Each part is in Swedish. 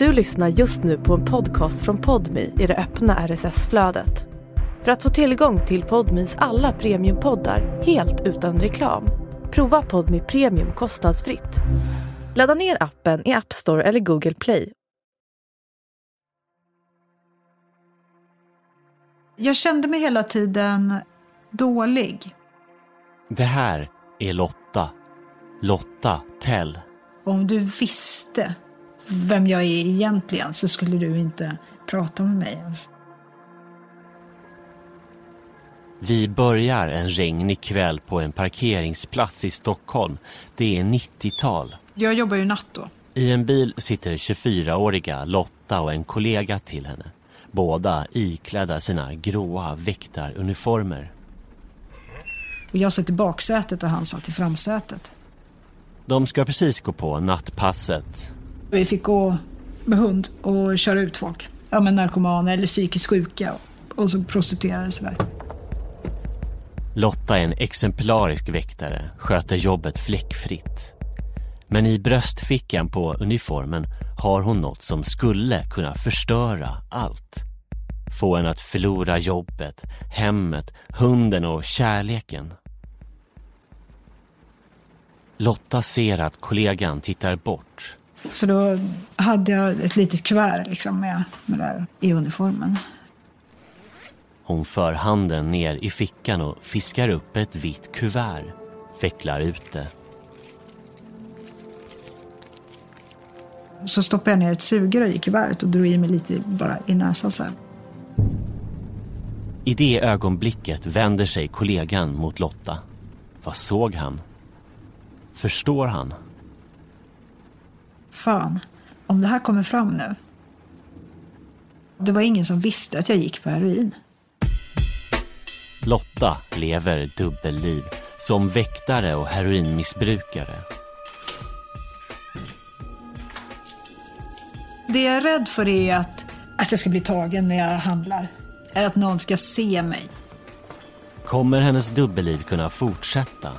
Du lyssnar just nu på en podcast från Podmi i det öppna RSS-flödet. För att få tillgång till Podmis alla premiumpoddar helt utan reklam, prova Podmi Premium kostnadsfritt. Ladda ner appen i App Store eller Google Play. Jag kände mig hela tiden dålig. Det här är Lotta. Lotta Tell. Om du visste vem jag är egentligen så skulle du inte prata med mig ens. Vi börjar en regnig kväll på en parkeringsplats i Stockholm. Det är 90-tal. Jag jobbar ju natt då. I en bil sitter 24-åriga Lotta och en kollega till henne. Båda iklädda sina gråa väktaruniformer. Jag satt i baksätet och han satt i framsätet. De ska precis gå på nattpasset. Vi fick gå med hund och köra ut folk. Ja, men narkomaner eller psykiskt sjuka och så prostituerade sådär. Lotta är en exemplarisk väktare, sköter jobbet fläckfritt. Men i bröstfickan på uniformen har hon något som skulle kunna förstöra allt. Få en att förlora jobbet, hemmet, hunden och kärleken. Lotta ser att kollegan tittar bort. Så då hade jag ett litet kuvert liksom med, med där i uniformen. Hon för handen ner i fickan och fiskar upp ett vitt kuvert. Vecklar ut det. Så stoppade jag ner ett sugrör i kuvertet och drog i mig lite bara i näsan så här. I det ögonblicket vänder sig kollegan mot Lotta. Vad såg han? Förstår han? Fan, om det här kommer fram nu. Det var ingen som visste att jag gick på heroin. Lotta lever dubbelliv som väktare och heroinmissbrukare. Det jag är rädd för är att, att jag ska bli tagen när jag handlar. Eller att någon ska se mig. Kommer hennes dubbelliv kunna fortsätta?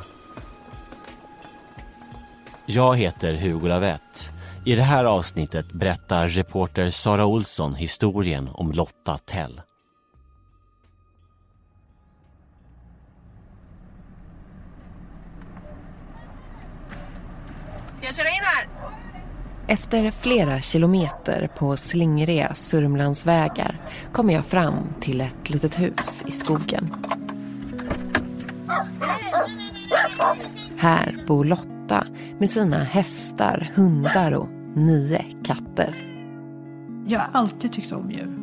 Jag heter Hugo Lavett. I det här avsnittet berättar reporter Sara Olsson historien om Lotta Tell. Ska jag köra in här? Efter flera kilometer på slingriga Sörmlandsvägar kommer jag fram till ett litet hus i skogen. Här bor Lotta med sina hästar, hundar och nio katter. Jag har alltid tyckt om djur.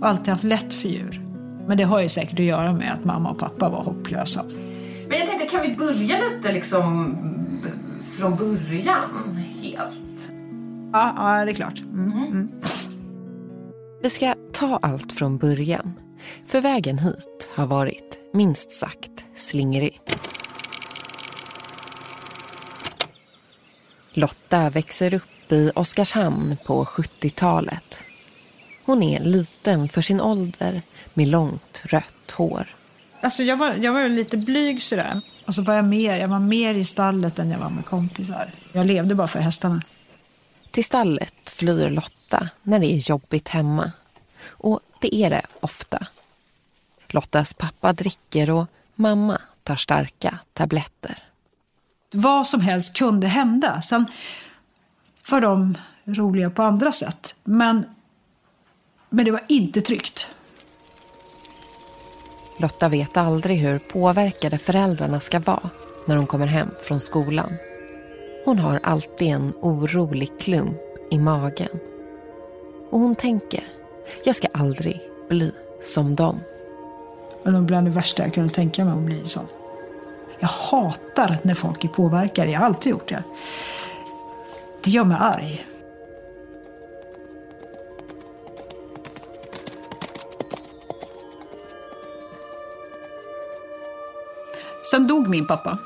Och alltid haft lätt för djur. Men det har ju säkert att göra med att mamma och pappa var hopplösa. Men jag tänkte, kan vi börja lite liksom från början helt? Ja, ja det är klart. Mm, mm. Vi ska ta allt från början. För vägen hit har varit minst sagt slingrig. Lotta växer upp i Oskarshamn på 70-talet. Hon är liten för sin ålder med långt rött hår. Alltså jag var, jag var lite blyg sådär. Och så var jag mer, jag var mer i stallet än jag var med kompisar. Jag levde bara för hästarna. Till stallet flyr Lotta när det är jobbigt hemma. Och det är det ofta. Lottas pappa dricker och mamma tar starka tabletter. Vad som helst kunde hända. Sen var de roliga på andra sätt. Men, men det var inte tryggt. Lotta vet aldrig hur påverkade föräldrarna ska vara när hon kommer hem från skolan. Hon har alltid en orolig klump i magen. Och hon tänker, jag ska aldrig bli som dem. Men det bland det värsta jag kunde tänka mig att bli sån. Jag hatar när folk är påverkade. Jag har alltid gjort det. Det gör mig arg. Sen dog min pappa.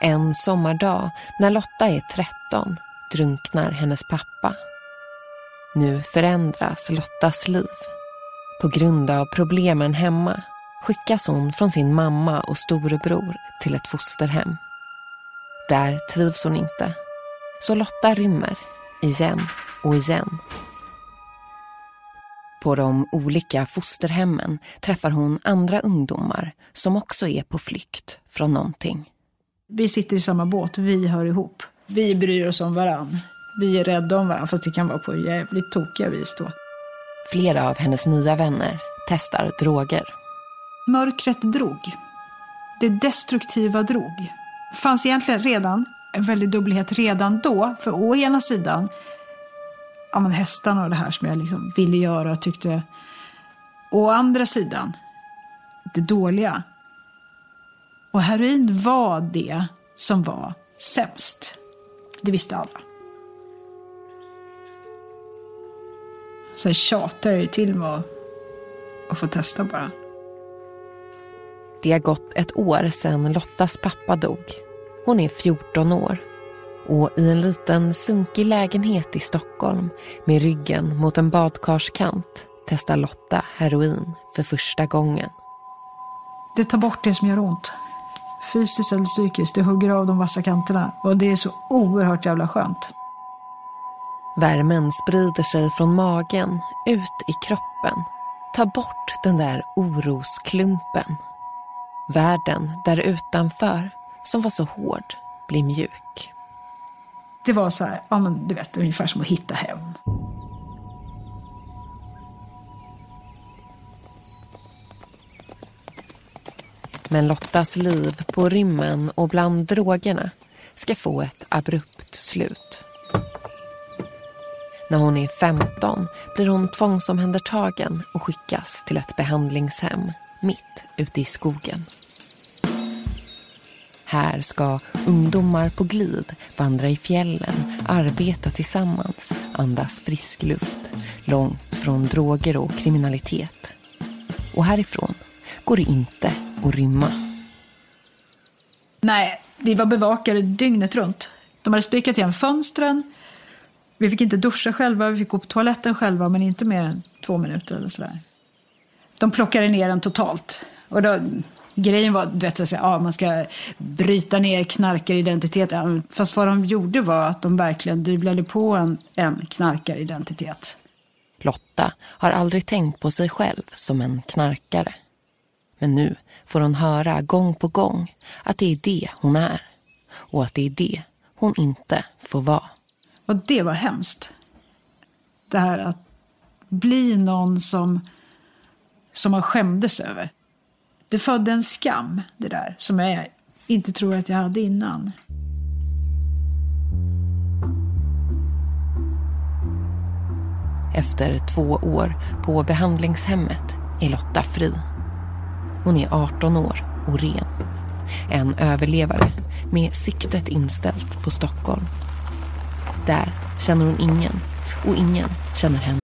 En sommardag när Lotta är 13 drunknar hennes pappa. Nu förändras Lottas liv. På grund av problemen hemma skickas hon från sin mamma och storebror till ett fosterhem. Där trivs hon inte. Så Lotta rymmer igen och igen. På de olika fosterhemmen träffar hon andra ungdomar som också är på flykt från någonting. Vi sitter i samma båt, vi hör ihop. Vi bryr oss om varann. Vi är rädda om varandra, fast det kan vara på jävligt tokiga vis då. Flera av hennes nya vänner testar droger. Mörkret drog. Det destruktiva drog. Det fanns egentligen redan en väldig dubbelhet redan då. För å ena sidan, ja men hästarna och det här som jag liksom ville göra och tyckte. Å andra sidan, det dåliga. Och heroin var det som var sämst. Det visste alla. Sen tjatade jag ju till mig att, att få testa bara. Det har gått ett år sedan Lottas pappa dog. Hon är 14 år och i en liten sunkig lägenhet i Stockholm med ryggen mot en badkarskant testar Lotta heroin för första gången. Det tar bort det som gör ont. Fysiskt eller psykiskt. Det hugger av de vassa kanterna. Och det är så oerhört jävla skönt. Värmen sprider sig från magen ut i kroppen. Ta bort den där orosklumpen. Världen där utanför, som var så hård, blir mjuk. Det var så här, ja men du vet, ungefär som att hitta hem. Men Lottas liv på rymmen och bland drogerna ska få ett abrupt slut. När hon är 15 blir hon tvångsomhändertagen och skickas till ett behandlingshem mitt ute i skogen. Här ska ungdomar på glid vandra i fjällen, arbeta tillsammans, andas frisk luft, långt från droger och kriminalitet. Och härifrån går det inte att rymma. Nej, vi var bevakade dygnet runt. De hade spikat igen fönstren. Vi fick inte duscha själva, vi fick gå på toaletten själva, men inte mer än två minuter eller sådär. De plockade ner den totalt. Och då, grejen var vet, att ja, man ska bryta ner knarkaridentitet. Fast vad de gjorde var att de verkligen dyvlade på en, en knarkaridentitet. Lotta har aldrig tänkt på sig själv som en knarkare. Men nu får hon höra gång på gång att det är det hon är. Och att det är det hon inte får vara. Och det var hemskt. Det här att bli någon som, som man skämdes över. Det födde en skam, det där, som jag inte tror att jag hade innan. Efter två år på behandlingshemmet är Lotta fri. Hon är 18 år och ren. En överlevare med siktet inställt på Stockholm. Där känner hon ingen och ingen känner henne.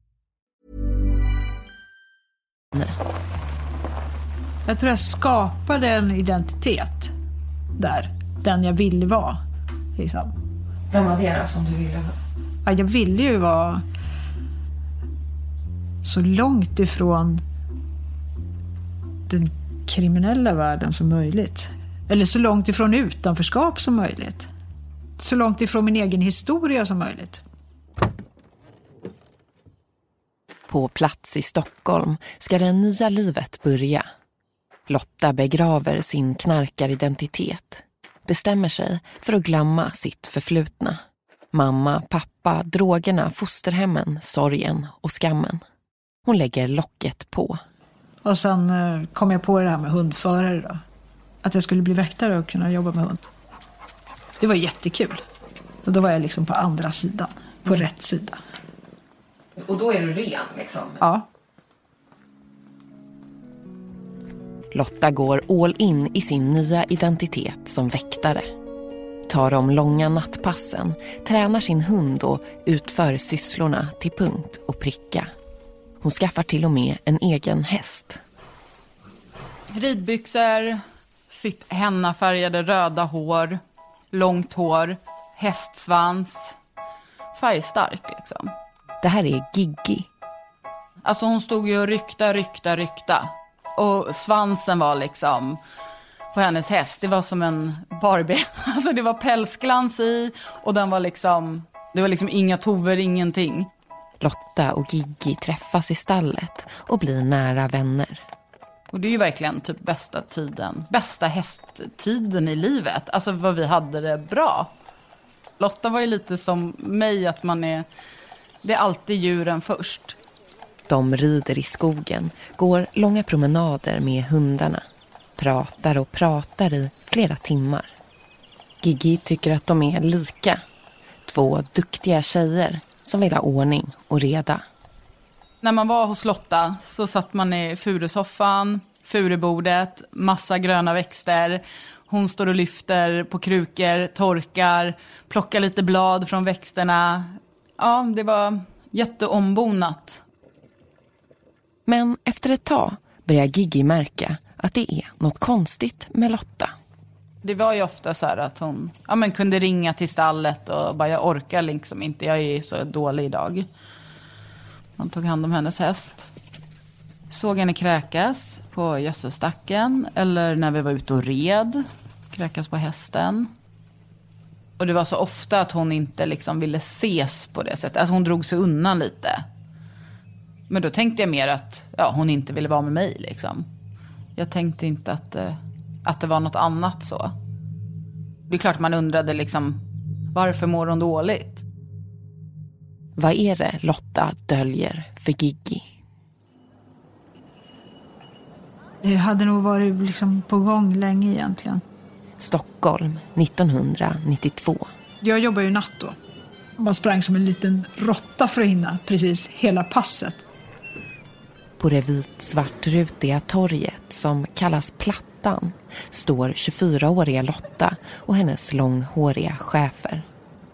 Jag tror jag skapade en identitet där. Den jag ville vara. Liksom. Vem var det då som du ville vara? Ja, jag ville ju vara så långt ifrån den kriminella världen som möjligt. Eller så långt ifrån utanförskap som möjligt. Så långt ifrån min egen historia som möjligt. På plats i Stockholm ska det nya livet börja. Lotta begraver sin knarkaridentitet. Bestämmer sig för att glömma sitt förflutna. Mamma, pappa, drogerna, fosterhemmen, sorgen och skammen. Hon lägger locket på. Och sen eh, kom jag på det här med hundförare då. Att jag skulle bli väktare och kunna jobba med hund. Det var jättekul. Och då var jag liksom på andra sidan. På rätt sida. Och då är du ren liksom? Ja. Lotta går all in i sin nya identitet som väktare. tar de långa nattpassen, tränar sin hund och utför sysslorna till punkt och pricka. Hon skaffar till och med en egen häst. Ridbyxor, sitt hennafärgade röda hår, långt hår, hästsvans. Färgstark liksom. Det här är Giggi. Alltså hon stod ju och rykta, rykta, rykta. Och svansen var liksom på hennes häst. Det var som en Barbie. Alltså det var pälsglans i och den var liksom, det var liksom inga tover, ingenting. Lotta och Giggi träffas i stallet och blir nära vänner. Och det är ju verkligen typ bästa tiden, bästa hästtiden i livet. Alltså vad vi hade det bra. Lotta var ju lite som mig, att man är, det är alltid djuren först. De rider i skogen, går långa promenader med hundarna. Pratar och pratar i flera timmar. Gigi tycker att de är lika. Två duktiga tjejer som vill ha ordning och reda. När man var hos Lotta så satt man i furusoffan, furubordet, massa gröna växter. Hon står och lyfter på krukor, torkar, plockar lite blad från växterna. Ja, det var jätteombonat. Men efter ett tag börjar Gigi märka att det är något konstigt med Lotta. Det var ju ofta så här att hon ja, men kunde ringa till stallet och bara jag orkar liksom inte, jag är så dålig idag. Man tog hand om hennes häst. Såg henne kräkas på gödselstacken eller när vi var ute och red. Kräkas på hästen. Och det var så ofta att hon inte liksom ville ses på det sättet. Alltså hon drog sig undan lite. Men då tänkte jag mer att ja, hon inte ville vara med mig. Liksom. Jag tänkte inte att, eh, att det var något annat så. Det är klart man undrade liksom, varför mår hon dåligt? Vad är det Lotta döljer för Giggi? Det hade nog varit liksom på gång länge egentligen. Stockholm 1992. Jag jobbar ju natt då. Man sprang som en liten råtta för att hinna precis hela passet. På det vit-svartrutiga torget som kallas Plattan står 24-åriga Lotta och hennes långhåriga chefer.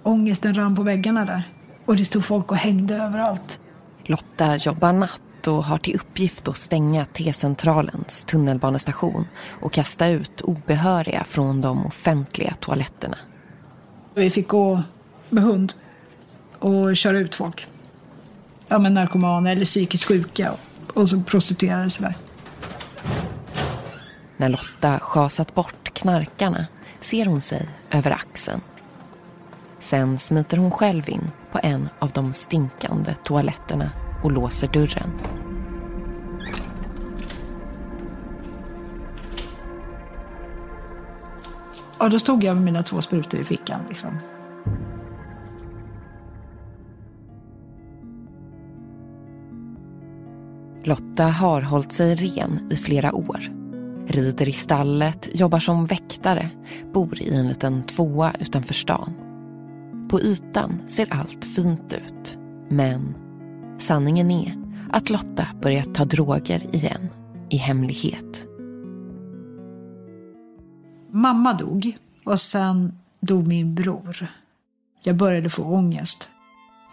Ångesten rann på väggarna där. Och det stod folk och hängde överallt. Lotta jobbar natt och har till uppgift att stänga T-centralens tunnelbanestation och kasta ut obehöriga från de offentliga toaletterna. Vi fick gå med hund och köra ut folk. Ja, men narkomaner eller psykiskt sjuka och, så prostituerade sig där. När Lotta schasat bort knarkarna ser hon sig över axeln. Sen smiter hon själv in på en av de stinkande toaletterna och låser dörren. Ja, då stod jag med mina två sprutor i fickan. Liksom. Lotta har hållit sig ren i flera år. Rider i stallet, jobbar som väktare, bor i en liten tvåa utanför stan. På ytan ser allt fint ut. Men sanningen är att Lotta börjat ta droger igen, i hemlighet. Mamma dog och sen dog min bror. Jag började få ångest.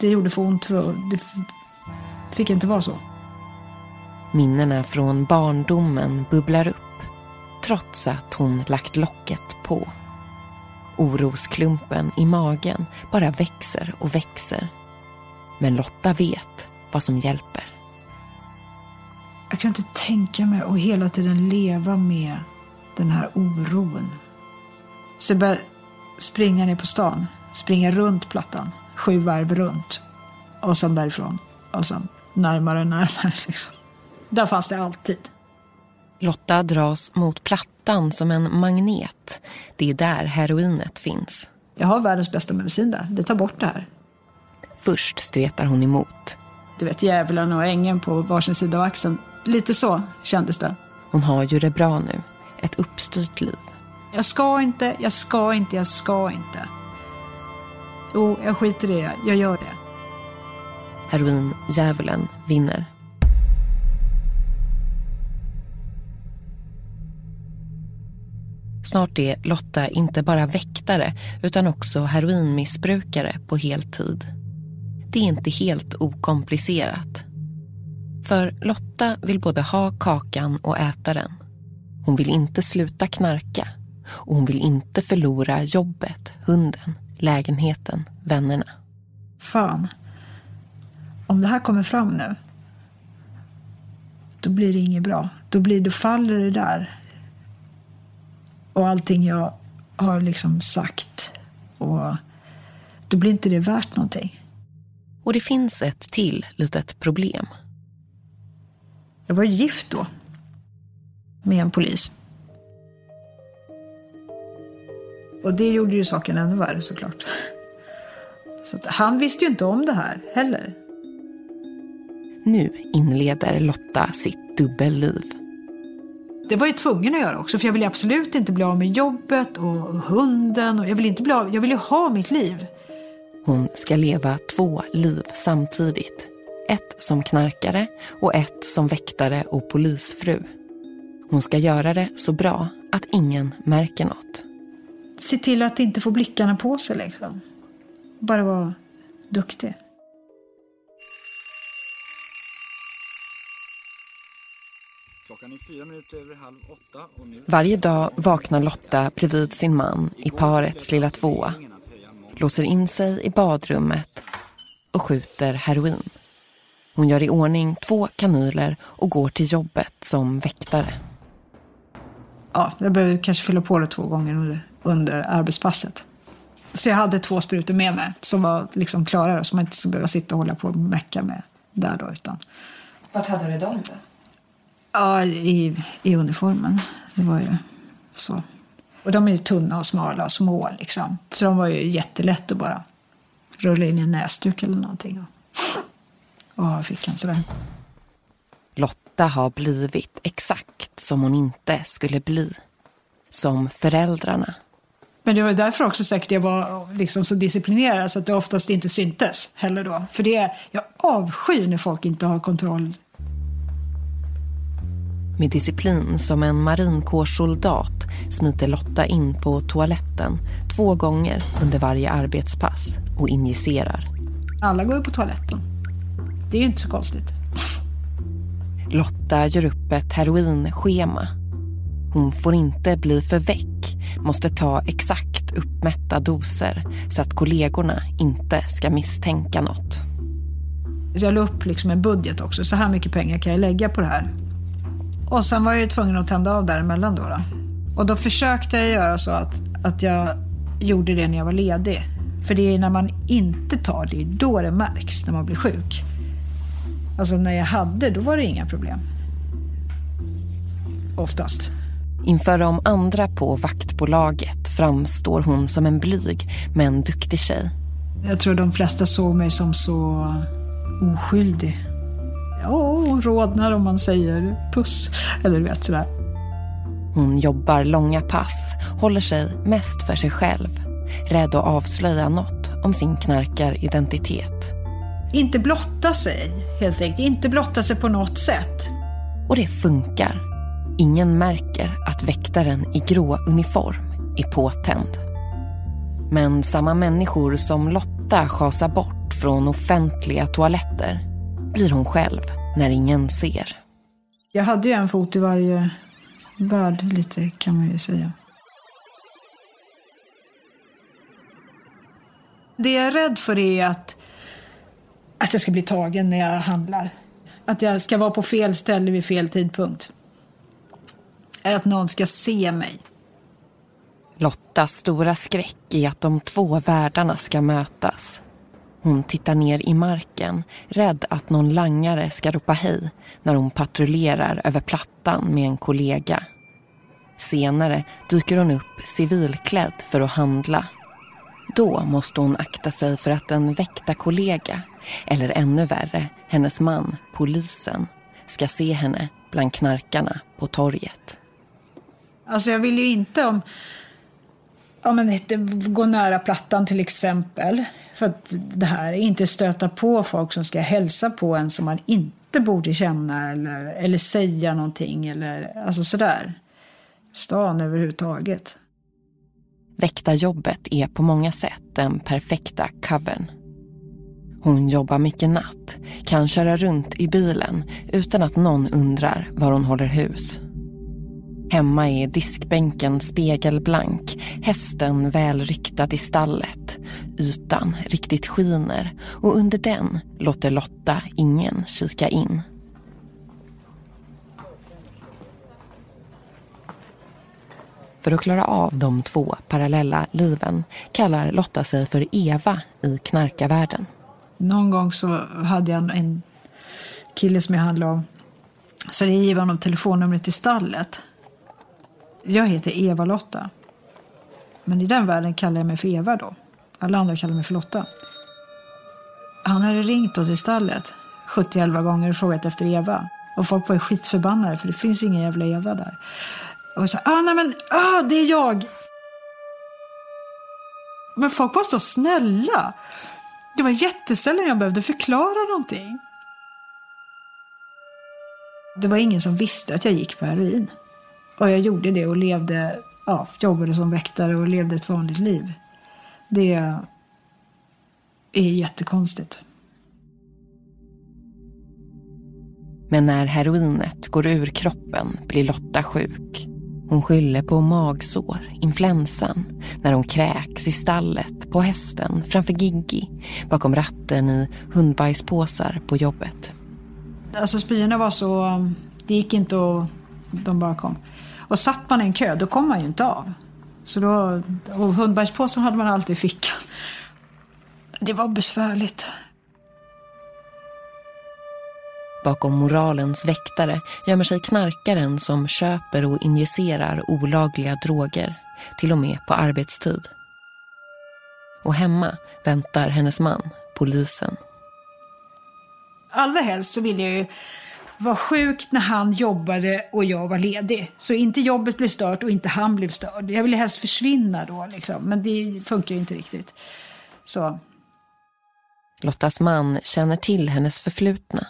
Det gjorde för ont. För det fick inte vara så. Minnena från barndomen bubblar upp trots att hon lagt locket på. Orosklumpen i magen bara växer och växer. Men Lotta vet vad som hjälper. Jag kan inte tänka mig att hela tiden leva med den här oron. Så jag började springa ner på stan, springa runt plattan, sju varv runt. Och sen därifrån. Och sen närmare och närmare. Liksom. Där fanns det alltid. Lotta dras mot plattan som en magnet. Det är där heroinet finns. Jag har världens bästa medicin där. Det tar bort det här. Först stretar hon emot. Du vet, djävulen och ängeln på varsin sida av axeln. Lite så kändes det. Hon har ju det bra nu. Ett uppstyrt liv. Jag ska inte, jag ska inte, jag ska inte. Jo, jag skiter i det. Jag gör det. Heroin-djävulen vinner. Snart är Lotta inte bara väktare utan också heroinmissbrukare på heltid. Det är inte helt okomplicerat. För Lotta vill både ha kakan och äta den. Hon vill inte sluta knarka och hon vill inte förlora jobbet, hunden, lägenheten, vännerna. Fan. Om det här kommer fram nu, då blir det inget bra. Då, blir, då faller det där. Och allting jag har liksom sagt. Och då blir inte det värt någonting. Och det finns ett till litet problem. Jag var gift då. Med en polis. Och det gjorde ju saken ännu värre såklart. Så han visste ju inte om det här heller. Nu inleder Lotta sitt dubbelliv. Det var jag tvungen att göra också, för jag ville absolut inte bli av med jobbet och hunden. Och jag ville inte bli av, jag ville ha mitt liv. Hon ska leva två liv samtidigt. Ett som knarkare och ett som väktare och polisfru. Hon ska göra det så bra att ingen märker något. Se till att inte få blickarna på sig liksom. Bara vara duktig. Varje dag vaknar Lotta bredvid sin man i parets lilla tvåa. Låser in sig i badrummet och skjuter heroin. Hon gör i ordning två kanyler och går till jobbet som väktare. Ja, jag behöver kanske fylla på det två gånger under, under arbetspasset. Så jag hade två sprutor med mig som var liksom klara så man inte skulle behöva sitta och hålla på och mecka med där då. Utan... Vart hade du dem då? Ja, i, i uniformen. Det var ju så. Och de är ju tunna och smala och små liksom. Så de var ju jättelätt att bara rulla in i en näsduk eller någonting. Och ha i fickan sådär. Lotta har blivit exakt som hon inte skulle bli. Som föräldrarna. Men det var därför också säkert jag var liksom så disciplinerad så att det oftast inte syntes heller då. För det, jag avskyr när folk inte har kontroll. Med disciplin som en marinkårssoldat smiter Lotta in på toaletten två gånger under varje arbetspass och injicerar. Alla går ju på toaletten. Det är inte så konstigt. Lotta gör upp ett heroinschema. Hon får inte bli för väck, måste ta exakt uppmätta doser så att kollegorna inte ska misstänka något. Så jag la upp liksom en budget också. Så här mycket pengar kan jag lägga på det här. Och sen var jag ju tvungen att tända av däremellan då. då. Och då försökte jag göra så att, att jag gjorde det när jag var ledig. För det är när man inte tar det, då det märks när man blir sjuk. Alltså när jag hade, då var det inga problem. Oftast. Inför de andra på vaktbolaget framstår hon som en blyg men duktig tjej. Jag tror de flesta såg mig som så oskyldig. Ja, hon rodnar om man säger puss. Eller du vet sådär. Hon jobbar långa pass, håller sig mest för sig själv. Rädd att avslöja något om sin knarkaridentitet. Inte blotta sig, helt enkelt. Inte blotta sig på något sätt. Och det funkar. Ingen märker att väktaren i grå uniform är påtänd. Men samma människor som Lotta schasar bort från offentliga toaletter blir hon själv när ingen ser. Jag hade ju en fot i varje värld lite kan man ju säga. Det jag är rädd för är att, att jag ska bli tagen när jag handlar. Att jag ska vara på fel ställe vid fel tidpunkt. Att någon ska se mig. Lottas stora skräck är att de två världarna ska mötas. Hon tittar ner i marken, rädd att någon langare ska ropa hej när hon patrullerar över plattan med en kollega. Senare dyker hon upp civilklädd för att handla. Då måste hon akta sig för att en väktarkollega, eller ännu värre, hennes man, polisen, ska se henne bland knarkarna på torget. Alltså jag vill ju inte om, ja men gå nära plattan till exempel. För att det här är inte stöta på folk som ska hälsa på en som man inte borde känna eller, eller säga någonting eller alltså sådär. Stan överhuvudtaget. Väktarjobbet är på många sätt den perfekta covern. Hon jobbar mycket natt, kan köra runt i bilen utan att någon undrar var hon håller hus. Hemma är diskbänken spegelblank, hästen välryktad i stallet. Ytan riktigt skiner och under den låter Lotta ingen kika in. För att klara av de två parallella liven kallar Lotta sig för Eva i knarkarvärlden. Någon gång så hade jag en kille som jag handlade om. Så jag gav honom telefonnumret till stallet. Jag heter Eva-Lotta. Men i den världen kallar jag mig för Eva då. Alla andra kallar mig för Lotta. Han hade ringt då till stallet 70 gånger och frågat efter Eva. Och folk var skitförbannade för det finns ingen jävla Eva där. Och så, ah, nej men, ah, det är jag. Men folk var så snälla. Det var jättesällan jag behövde förklara någonting. Det var ingen som visste att jag gick på heroin. Och jag gjorde det och levde, ja, jobbade som väktare och levde ett vanligt liv. Det är jättekonstigt. Men när heroinet går ur kroppen blir Lotta sjuk. Hon skyller på magsår, influensan, när hon kräks i stallet, på hästen, framför Giggi, bakom ratten i hundbajspåsar på jobbet. Alltså spyorna var så... Det gick inte att... De bara kom. Och satt man i en kö, då kom man ju inte av. Så då, och hundbajspåsen hade man alltid i fickan. Det var besvärligt. Bakom moralens väktare gömmer sig knarkaren som köper och injicerar olagliga droger, till och med på arbetstid. Och hemma väntar hennes man, polisen. Allra helst så ville jag ju vara sjuk när han jobbade och jag var ledig. Så inte jobbet blev stört och inte han blev störd. Jag ville helst försvinna då, liksom. men det funkar ju inte riktigt. Så. Lottas man känner till hennes förflutna.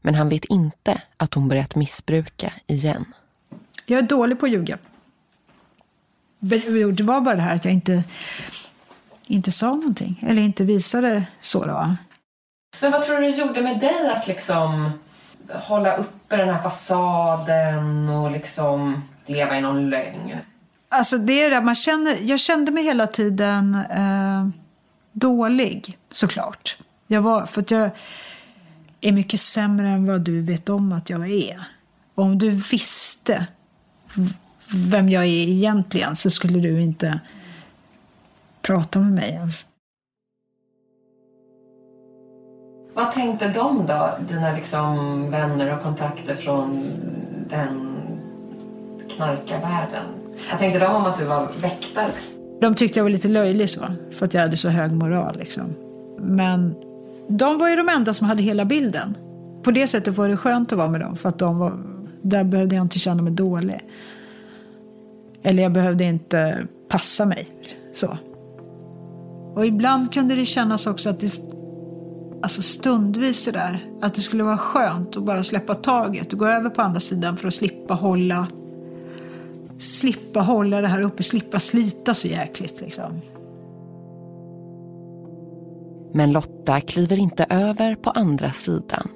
Men han vet inte att hon börjat missbruka igen. Jag är dålig på att ljuga. Det var bara det här att jag inte, inte sa någonting. Eller inte visade så. Då. Men vad tror du det gjorde med dig att liksom hålla uppe den här fasaden och liksom leva i någon lögn? Alltså det är det man känner. Jag kände mig hela tiden eh, dålig, såklart. Jag var, för att jag är mycket sämre än vad du vet om att jag är. Om du visste vem jag är egentligen så skulle du inte prata med mig ens. Vad tänkte de då, dina liksom vänner och kontakter från den knarkarvärlden? Vad tänkte de om att du var väktare? De tyckte jag var lite löjlig så, för att jag hade så hög moral. Liksom. Men de var ju de enda som hade hela bilden. På det sättet var det skönt att vara med dem, för att de var, där behövde jag inte känna mig dålig. Eller jag behövde inte passa mig. så. Och ibland kunde det kännas också att det alltså stundvis där, att det skulle vara skönt att bara släppa taget och gå över på andra sidan för att slippa hålla slippa hålla det här uppe, slippa slita så jäkligt liksom. Men Lotta kliver inte över på andra sidan.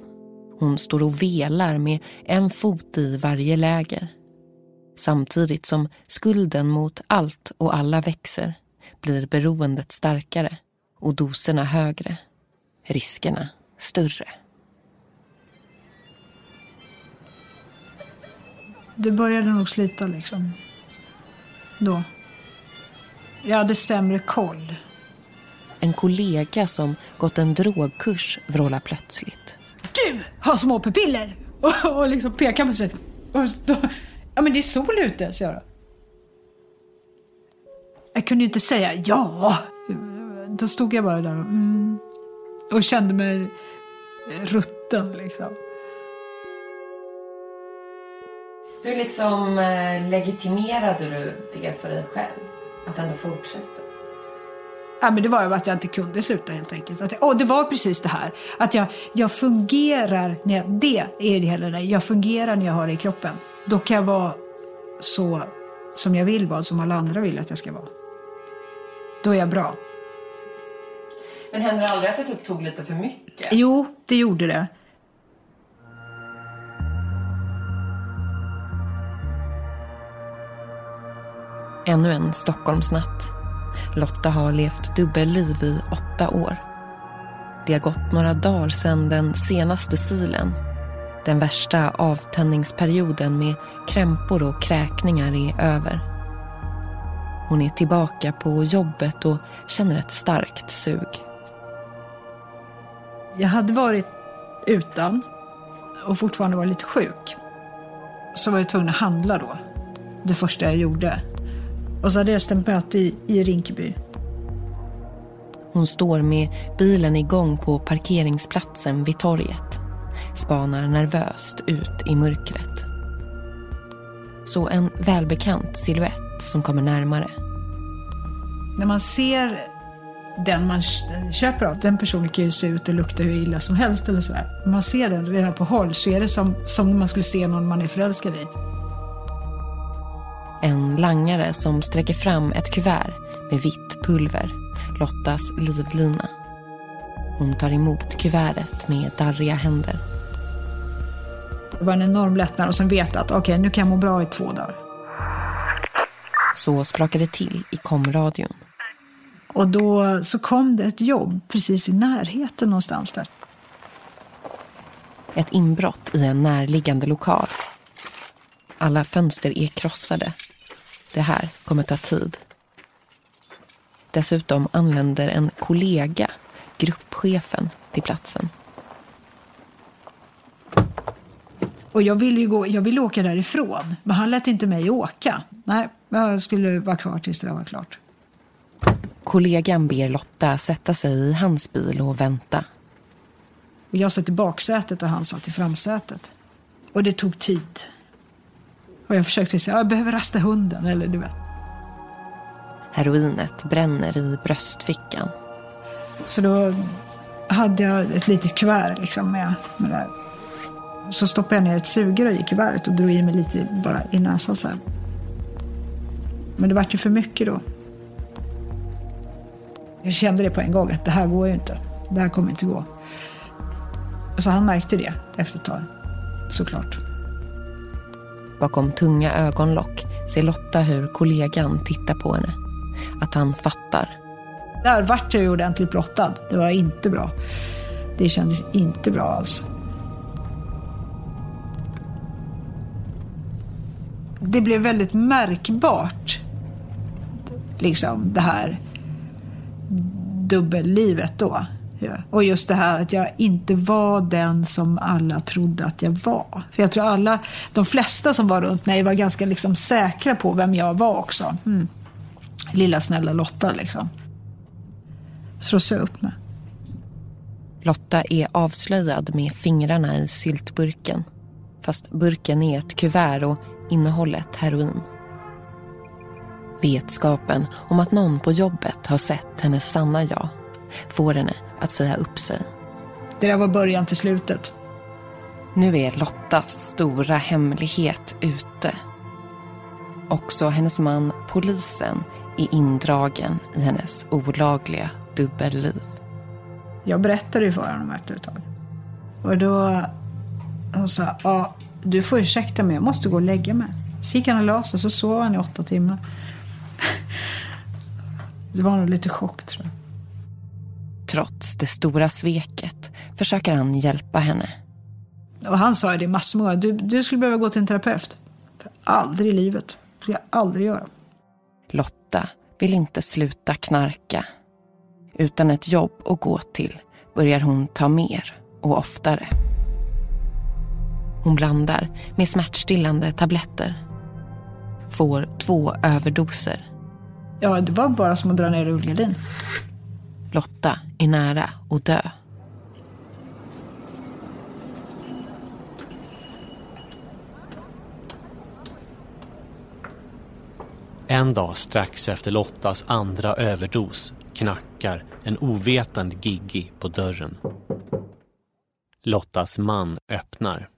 Hon står och velar med en fot i varje läger. Samtidigt som skulden mot allt och alla växer blir beroendet starkare och doserna högre riskerna större. Det började nog slita liksom. Då. Jag hade sämre koll. En kollega som gått en drogkurs vrålar plötsligt. Du har små pupiller! Och, och liksom pekar på sig. Och då, ja men det är sol ute, sa jag. Jag kunde ju inte säga ja. Då stod jag bara där och mm, och kände mig rutten liksom. Hur liksom eh, legitimerade du det för dig själv? Att ändå fortsätta? Ja, men det var ju att jag inte kunde sluta helt enkelt. Att, och det var precis det här. Att jag, jag fungerar, när jag, det är det hela det Jag fungerar när jag har det i kroppen. Då kan jag vara så som jag vill vara, som alla andra vill att jag ska vara. då är jag bra. Men hände det aldrig att det typ tog lite för mycket? Jo, det gjorde det. Ännu en Stockholmsnatt. Lotta har levt dubbelliv i åtta år. Det har gått några dagar sedan den senaste silen. Den värsta avtändningsperioden med krämpor och kräkningar är över. Hon är tillbaka på jobbet och känner ett starkt sug. Jag hade varit utan och fortfarande var lite sjuk. Så var jag tvungen att handla då. Det första jag gjorde. Och så hade jag stämt möte i, i Rinkeby. Hon står med bilen igång på parkeringsplatsen vid torget. Spanar nervöst ut i mörkret. Så en välbekant siluett som kommer närmare. När man ser den man köper av, den personen kan ju se ut och lukta hur illa som helst eller sådär. Man ser den redan på håll så är det som, som man skulle se någon man är förälskad i. En langare som sträcker fram ett kuvert med vitt pulver, Lottas livlina. Hon tar emot kuvertet med darriga händer. Det var en enorm lättnad och sen veta att okej, okay, nu kan jag må bra i två dagar. Så sprakade det till i komradion. Och då så kom det ett jobb precis i närheten någonstans där. Ett inbrott i en närliggande lokal. Alla fönster är krossade. Det här kommer ta tid. Dessutom anländer en kollega, gruppchefen, till platsen. Och jag ville ju gå, jag ville åka därifrån, men han lät inte mig åka. Nej, jag skulle vara kvar tills det var klart. Kollegan ber Lotta sätta sig i hans bil och vänta. Och jag satt i baksätet och han satt i framsätet. Och det tog tid. Och jag försökte säga, jag behöver rasta hunden, eller du vet. Heroinet bränner i bröstfickan. Så då hade jag ett litet kuvert liksom med, med det här. Så stoppade jag ner ett sugrör i kuvertet och drog i mig lite bara i näsan så här. Men det vart ju för mycket då. Jag kände det på en gång att det här går ju inte. Det här kommer inte gå. Så han märkte det efter ett tag, såklart. Bakom tunga ögonlock ser Lotta hur kollegan tittar på henne. Att han fattar. Där vart jag ju ordentligt blottad. Det var inte bra. Det kändes inte bra alls. Det blev väldigt märkbart, liksom det här dubbellivet då. Ja. Och just det här att jag inte var den som alla trodde att jag var. För jag tror alla, de flesta som var runt mig var ganska liksom säkra på vem jag var också. Mm. Lilla snälla Lotta liksom. Så då sa jag upp mig. Lotta är avslöjad med fingrarna i syltburken. Fast burken är ett kuvert och innehållet heroin. Vetskapen om att någon på jobbet har sett hennes sanna jag får henne att säga upp sig. Det där var början till slutet. Nu är Lottas stora hemlighet ute. Också hennes man, polisen, är indragen i hennes olagliga dubbelliv. Jag berättade ju för honom efter ett tag. Och då hon sa ja, du får ursäkta mig, jag måste gå och lägga mig. Så gick han och la sig, så sov han i åtta timmar. Det var nog lite chock tror jag. Trots det stora sveket försöker han hjälpa henne. Och han sa det massor med du, du skulle behöva gå till en terapeut. Aldrig i livet. Det skulle jag aldrig göra. Lotta vill inte sluta knarka. Utan ett jobb att gå till börjar hon ta mer och oftare. Hon blandar med smärtstillande tabletter. Får två överdoser. Ja, det var bara som att dra ner rullgardin. Lotta är nära att dö. En dag strax efter Lottas andra överdos knackar en ovetande Giggi på dörren. Lottas man öppnar.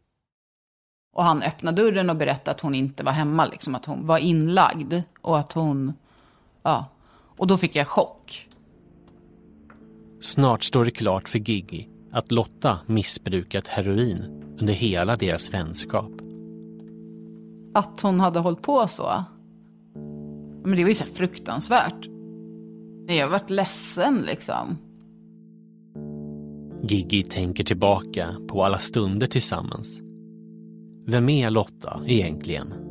Och han öppnar dörren och berättar att hon inte var hemma, liksom, att hon var inlagd. Och att hon, ja. Och då fick jag chock. Snart står det klart för Giggy att Lotta missbrukat heroin under hela deras vänskap. Att hon hade hållit på så. Men det var ju så fruktansvärt. Jag har varit ledsen liksom. Giggy tänker tillbaka på alla stunder tillsammans. Vem är Lotta egentligen?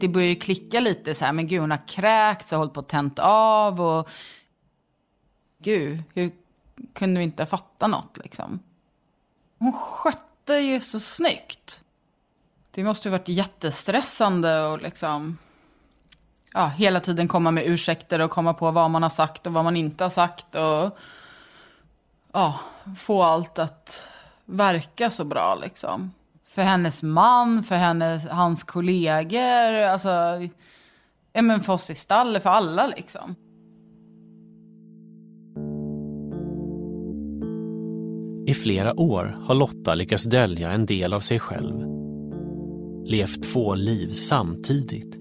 Det börjar ju klicka lite så här, men gud hon har kräkts och hållit på att tänt av och... Gud, hur kunde vi inte fatta något liksom? Hon skötte ju så snyggt. Det måste ju varit jättestressande och liksom... Ja, hela tiden komma med ursäkter och komma på vad man har sagt och vad man inte har sagt och... Ja, få allt att verka så bra liksom. För hennes man, för hennes, hans kollegor, alltså... Ja men för oss i stallet, för alla liksom. I flera år har Lotta lyckats dölja en del av sig själv. Levt två liv samtidigt.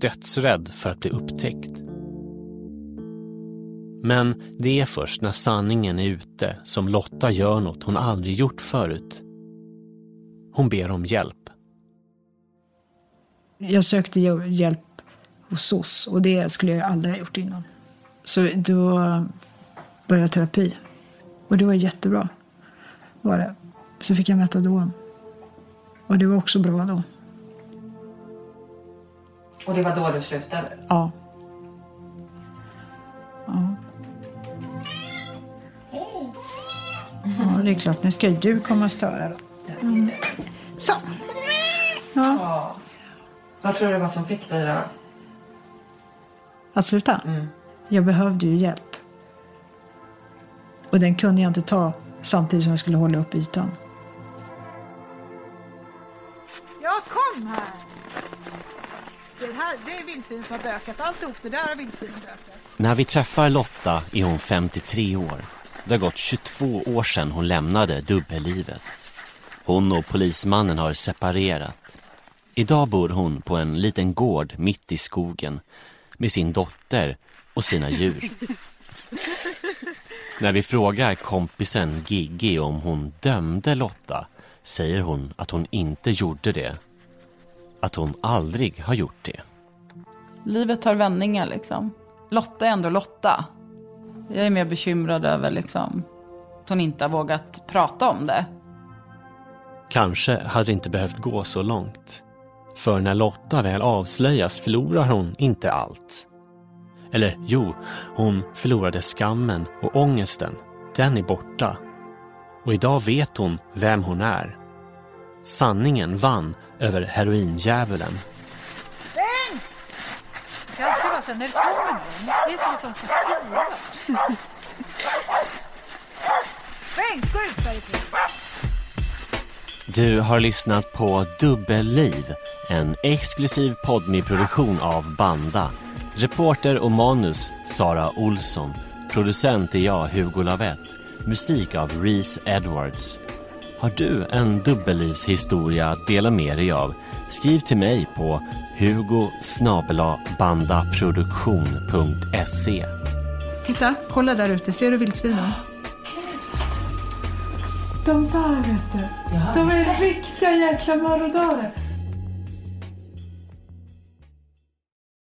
Dödsrädd för att bli upptäckt. Men det är först när sanningen är ute som Lotta gör något hon aldrig gjort förut. Hon ber om hjälp. Jag sökte hjälp hos SOS och det skulle jag aldrig ha gjort innan. Så då började jag terapi. Och det var jättebra. Var det. Så fick jag metadon. Och det var också bra då. Och det var då du slutade? Ja. Ja. Ja, det är klart. Nu ska ju du komma och störa då. Mm. Så. Ja. Ja. Vad tror du vad som fick dig då? Att sluta? Mm. Jag behövde ju hjälp. Och den kunde jag inte ta samtidigt som jag skulle hålla upp ytan. Ja, kom här! Det, här, det är vildsvin som har bökat. Alltihop det där har vildsvinen bökat. När vi träffar Lotta är hon 53 år. Det har gått 22 år sedan hon lämnade dubbellivet. Hon och polismannen har separerat. Idag bor hon på en liten gård mitt i skogen med sin dotter och sina djur. När vi frågar kompisen Gigi om hon dömde Lotta säger hon att hon inte gjorde det. Att hon aldrig har gjort det. Livet tar vändningar liksom. Lotta är ändå Lotta. Jag är mer bekymrad över liksom att hon inte har vågat prata om det. Kanske hade det inte behövt gå så långt. För när Lotta väl avslöjas förlorar hon inte allt. Eller jo, hon förlorade skammen och ångesten. Den är borta. Och idag vet hon vem hon är. Sanningen vann över heroindjävulen. Bengt! Det ska alltid vara så när det kommer någon. Det är som att de ska styra. Bengt, gå ut därifrån! Du har lyssnat på Dubbelliv, en exklusiv podmi-produktion av Banda. Reporter och manus Sara Olsson. Producent är jag, Hugo Lavett. Musik av Reese Edwards. Har du en dubbellivshistoria att dela med dig av? Skriv till mig på hugo bandaproduktion.se. Titta, kolla där ute. Ser du vildsvinen? De där vet du. De är riktiga jäkla marodörer.